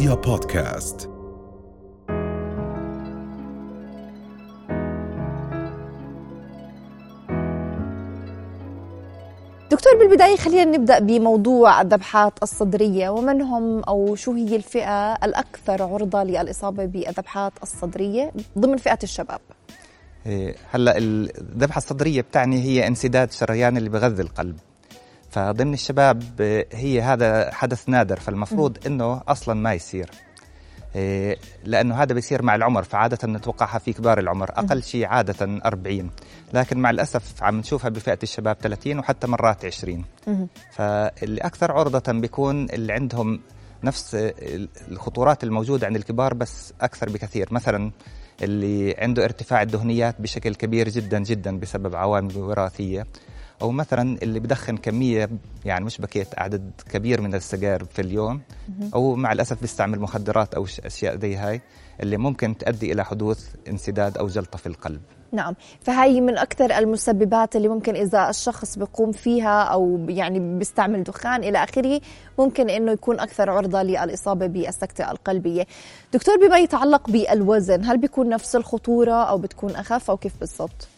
رؤيا بودكاست. دكتور بالبداية خلينا نبدأ بموضوع الذبحات الصدرية ومن هم أو شو هي الفئة الأكثر عرضة للإصابة بالذبحات الصدرية ضمن فئة الشباب؟ إيه، هلأ الذبحة الصدرية بتعني هي انسداد شريان اللي بغذي القلب. فضمن الشباب هي هذا حدث نادر فالمفروض إنه أصلا ما يصير. إيه، لأنه هذا بيصير مع العمر فعادة نتوقعها في كبار العمر أقل شيء عادة 40 لكن مع الأسف عم نشوفها بفئة الشباب 30 وحتى مرات 20 فاللي أكثر عرضة بيكون اللي عندهم نفس الخطورات الموجودة عند الكبار بس أكثر بكثير. مثلا اللي عنده ارتفاع الدهنيات بشكل كبير جدا جدا بسبب عوامل وراثية. أو مثلا اللي بدخن كمية يعني مش بكيت عدد كبير من السجائر في اليوم أو مع الأسف بيستعمل مخدرات أو أشياء زي هاي اللي ممكن تؤدي إلى حدوث انسداد أو جلطة في القلب. نعم. فهي من أكثر المسببات اللي ممكن إذا الشخص بيقوم فيها أو يعني بيستعمل دخان إلى آخره ممكن إنه يكون أكثر عرضة للإصابة بالسكتة القلبية. دكتور بما يتعلق بالوزن هل بيكون نفس الخطورة أو بتكون أخف أو كيف بالضبط؟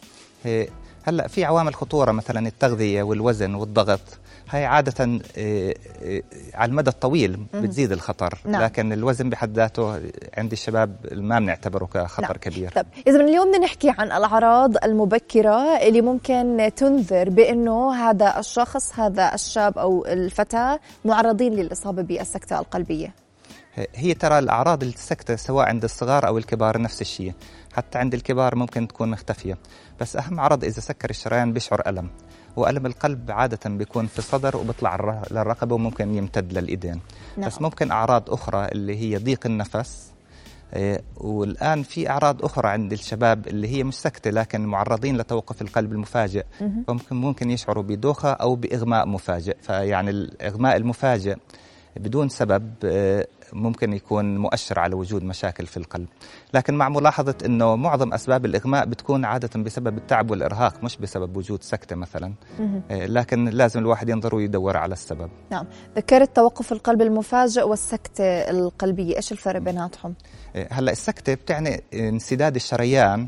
هلا في عوامل خطورة مثلا التغذية والوزن والضغط. هاي عادة آه، آه، على المدى الطويل بتزيد الخطر. نعم. لكن الوزن بحد ذاته عند الشباب ما بنعتبره كخطر نعم. كبير. طب إذا من اليوم بدنا نحكي عن الأعراض المبكرة اللي ممكن تنذر بأنه هذا الشخص هذا الشاب أو الفتاة معرضين للإصابة بالسكتة القلبية. هي ترى الأعراض السكتة سواء عند الصغار أو الكبار نفس الشيء. حتى عند الكبار ممكن تكون مختفية. بس أهم عرض إذا سكر الشريان بيشعر ألم. وألم القلب عادة بيكون في الصدر وبيطلع للرقبة وممكن يمتد للإيدين. نعم. بس ممكن أعراض أخرى اللي هي ضيق النفس إيه، والآن في أعراض أخرى عند الشباب اللي هي مش سكتة لكن معرضين لتوقف القلب المفاجئ. ممكن ممكن يشعروا بدوخة أو بإغماء مفاجئ. فيعني الإغماء المفاجئ بدون سبب إيه، ممكن يكون مؤشر على وجود مشاكل في القلب. لكن مع ملاحظة أنه معظم أسباب الإغماء بتكون عادة بسبب التعب والإرهاق مش بسبب وجود سكتة مثلا. آه، لكن لازم الواحد ينظر ويدور على السبب. نعم. ذكرت توقف القلب المفاجئ والسكتة القلبية. إيش الفرق بيناتهم؟ آه، هلأ السكتة بتعني انسداد الشريان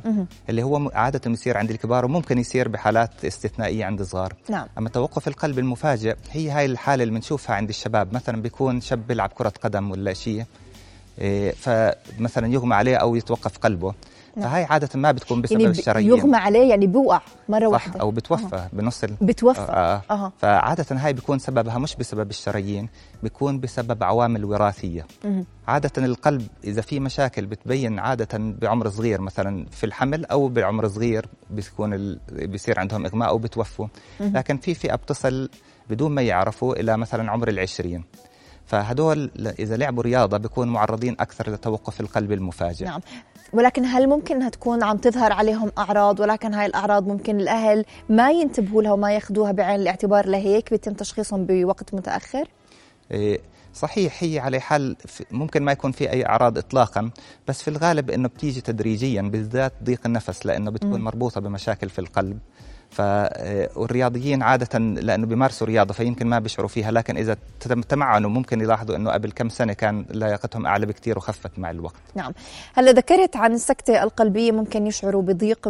اللي هو عادة يصير عند الكبار وممكن يصير بحالات استثنائية عند الصغار. نعم. أما توقف القلب المفاجئ هي هاي الحالة اللي بنشوفها عند الشباب. مثلا بيكون شاب بيلعب كرة قدم ولا شيء إيه، فمثلا يغمى عليه أو يتوقف قلبه نعم. فهي عادة ما بتكون بسبب يعني الشرايين يغمى عليه يعني بيوقع مرة واحدة أو بتوفى أه. بنص ال... بتوفى آه. آه. فعادة هاي بيكون سببها مش بسبب الشرايين بيكون بسبب عوامل وراثية مه. عادة القلب إذا في مشاكل بتبين عادة بعمر صغير مثلا في الحمل أو بعمر صغير بيكون ال... بيصير عندهم إغماء أو بتوفوا لكن في فئة بتصل بدون ما يعرفوا إلى مثلا عمر العشرين فهدول إذا لعبوا رياضة بيكونوا معرضين أكثر لتوقف القلب المفاجئ. نعم. ولكن هل ممكن إنها تكون عم تظهر عليهم أعراض؟ ولكن هاي الأعراض ممكن الأهل ما ينتبهوا لها وما ياخذوها بعين الاعتبار لهيك بيتم تشخيصهم بوقت متأخر؟ صحيح هي على حال ممكن ما يكون في أي أعراض اطلاقا بس في الغالب إنه بتيجي تدريجيا بالذات ضيق النفس لأنه بتكون مربوطة بمشاكل في القلب. فالرياضيين عادة لأنه بيمارسوا رياضة فيمكن ما بيشعروا فيها لكن إذا تمعنوا ممكن يلاحظوا أنه قبل كم سنة كان لياقتهم أعلى بكثير وخفت مع الوقت. نعم. هلا ذكرت عن السكتة القلبية ممكن يشعروا بضيق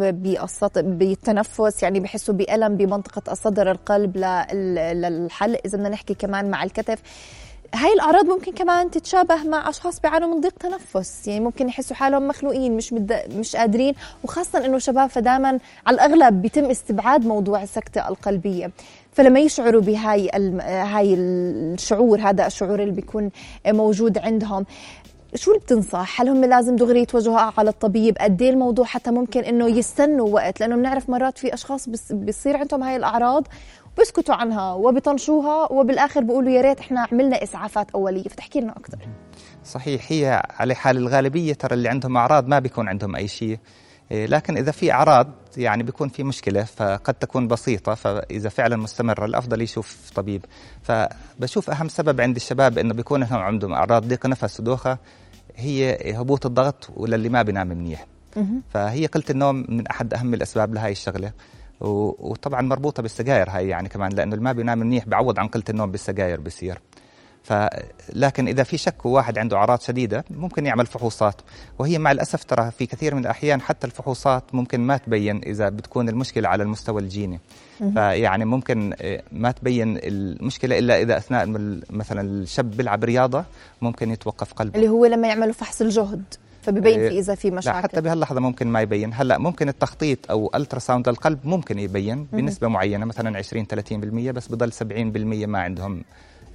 بالتنفس يعني بحسوا بألم بمنطقة الصدر القلب للحل إذا بدنا نحكي كمان مع الكتف. هاي الأعراض ممكن كمان تتشابه مع أشخاص بيعانوا من ضيق تنفس يعني ممكن يحسوا حالهم مخنوقين مش مد... مش قادرين وخاصة إنه شباب فدائما على الأغلب بيتم استبعاد موضوع السكتة القلبية فلما يشعروا بهاي الم... هاي الشعور هذا الشعور اللي بيكون موجود عندهم شو اللي بتنصح؟ هل هم لازم دغري يتوجهوا على الطبيب؟ قد إيه الموضوع حتى ممكن إنه يستنوا وقت لأنه بنعرف مرات في أشخاص بيصير عندهم هاي الأعراض بيسكتوا عنها وبيطنشوها وبالآخر بيقولوا يا ريت إحنا عملنا إسعافات أولية. فتحكي لنا أكثر صحيح هي على حال الغالبية ترى اللي عندهم أعراض ما بيكون عندهم أي شيء. إيه، لكن إذا في أعراض يعني بيكون في مشكلة فقد تكون بسيطة فإذا فعلا مستمرة الأفضل يشوف طبيب. فبشوف أهم سبب عند الشباب إنه بيكون عندهم أعراض ضيق نفس ودوخه هي هبوط الضغط وللي ما بينام منيح. فهي قله النوم من أحد أهم الأسباب لهي الشغلة. وطبعا مربوطة بالسجاير هاي يعني كمان لأنه اللي ما بينام منيح بعوض عن قلة النوم بالسجاير بصير فلكن إذا في شك وواحد عنده أعراض شديدة ممكن يعمل فحوصات. وهي مع الأسف ترى في كثير من الأحيان حتى الفحوصات ممكن ما تبين إذا بتكون المشكلة على المستوى الجيني. فيعني ممكن آه، ما تبين المشكلة إلا إذا أثناء مثلا الشاب بيلعب رياضة ممكن يتوقف قلبه. اللي هو لما يعملوا فحص الجهد. فببين في إيه، إذا في مشاكل لا حتى بهاللحظة ممكن ما يبين. هلأ ممكن التخطيط أو ultrasound للقلب ممكن يبين بنسبة معينة مثلا 20 30% بس بضل 70% ما عندهم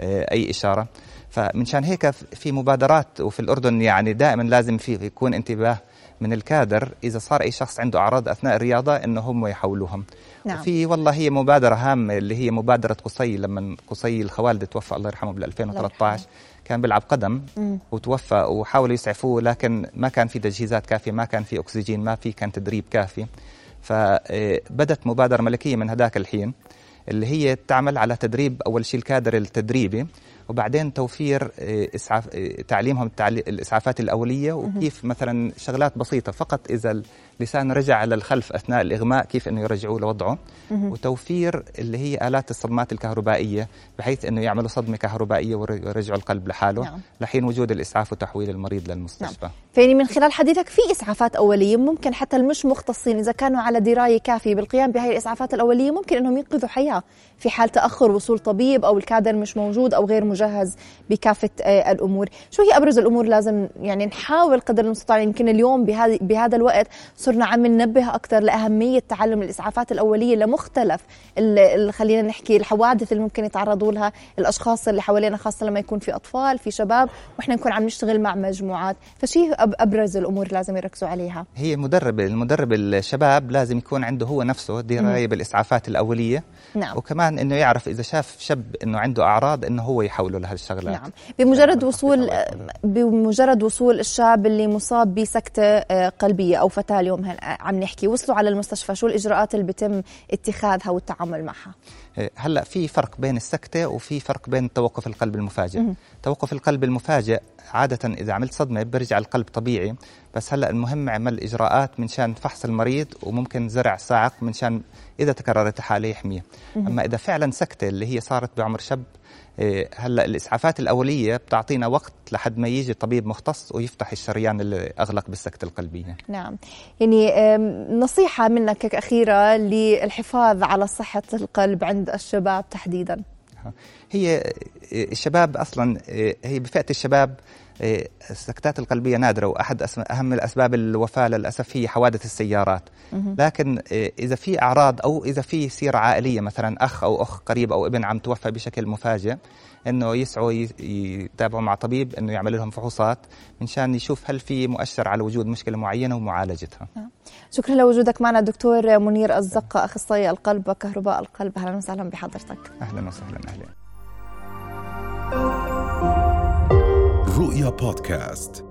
آه، أي إشارة. فمنشان هيك في مبادرات وفي الأردن يعني دائما لازم في يكون انتباه من الكادر إذا صار أي شخص عنده أعراض أثناء الرياضة إنه هم يحولوهم نعم. في والله هي مبادرة هامة اللي هي مبادرة قصي لما قصي الخوالد توفى الله يرحمه بال 2013 كان بيلعب قدم مم. وتوفى وحاولوا يسعفوه لكن ما كان في تجهيزات كافية ما كان في أكسجين ما في كان تدريب كافي فبدت مبادرة ملكية من هذاك الحين اللي هي تعمل على تدريب أول شيء الكادر التدريبي وبعدين توفير آه، إسعاف آه، تعليمهم الإسعافات الأولية وكيف مثلا شغلات بسيطة فقط إذا اللسان رجع على الخلف أثناء الإغماء كيف إنه يرجعوه لوضعه. وتوفير اللي هي آلات الصدمات الكهربائية بحيث إنه يعملوا صدمة كهربائية ويرجعوا القلب لحاله. نعم. لحين وجود الإسعاف وتحويل المريض للمستشفى. نعم. فيعني من خلال حديثك في إسعافات أولية ممكن حتى المش مختصين إذا كانوا على دراية كافية بالقيام بهذه الإسعافات الأولية ممكن إنهم ينقذوا حياة في حال تأخر وصول طبيب أو الكادر مش موجود أو غير مجهز بكافة آه، الأمور. شو هي أبرز الأمور لازم يعني نحاول قدر المستطاع يمكن اليوم بهذا بهذا الوقت؟ صرنا عم ننبه أكثر لأهمية تعلم الإسعافات الأولية لمختلف خلينا نحكي الحوادث اللي ممكن يتعرضوا لها الأشخاص اللي حوالينا خاصة لما يكون في أطفال في شباب وإحنا نكون عم نشتغل مع مجموعات. فشي أبرز الأمور لازم يركزوا عليها. هي مدرب المدرب الشباب لازم يكون عنده هو نفسه دراية بالإسعافات الأولية. نعم. وكمان إنه يعرف إذا شاف شاب إنه عنده أعراض إنه هو يحوله لهالشغلات. نعم. بمجرد وصول بمجرد وصول الشاب اللي مصاب بسكتة آه، قلبية أو فتاه اليوم عم نحكي وصلوا على المستشفى شو الإجراءات اللي بيتم اتخاذها والتعامل معها. هلا في فرق بين السكتة وفي فرق بين توقف القلب المفاجئ. توقف القلب المفاجئ عادة إذا عملت صدمة بيرجع القلب طبيعي بس هلا المهم عمل إجراءات من شان فحص المريض وممكن زرع صاعق من شان إذا تكررت الحاله يحميه. أما إذا فعلا سكتة اللي هي صارت بعمر شاب إيه، هلا الإسعافات الأولية بتعطينا وقت لحد ما يجي طبيب مختص ويفتح الشريان اللي أغلق بالسكتة القلبية. نعم، يعني نصيحة منك أخيرة للحفاظ على صحة القلب عند الشباب تحديدا. هي الشباب أصلا هي بفئة الشباب السكتات القلبية نادرة وأحد أهم الأسباب الوفاة للأسف هي حوادث السيارات لكن إذا في أعراض أو إذا في سيرة عائلية مثلا أخ أو أخ قريب أو ابن عم توفى بشكل مفاجئ إنه يسعوا يتابعوا مع طبيب إنه يعمل لهم فحوصات منشان يشوف هل في مؤشر على وجود مشكلة معينة ومعالجتها. شكرا لوجودك معنا دكتور منير الزقه أخصائي القلب وكهرباء القلب أهلا وسهلا بحضرتك. أهلا وسهلا أهلا. رؤيا بودكاست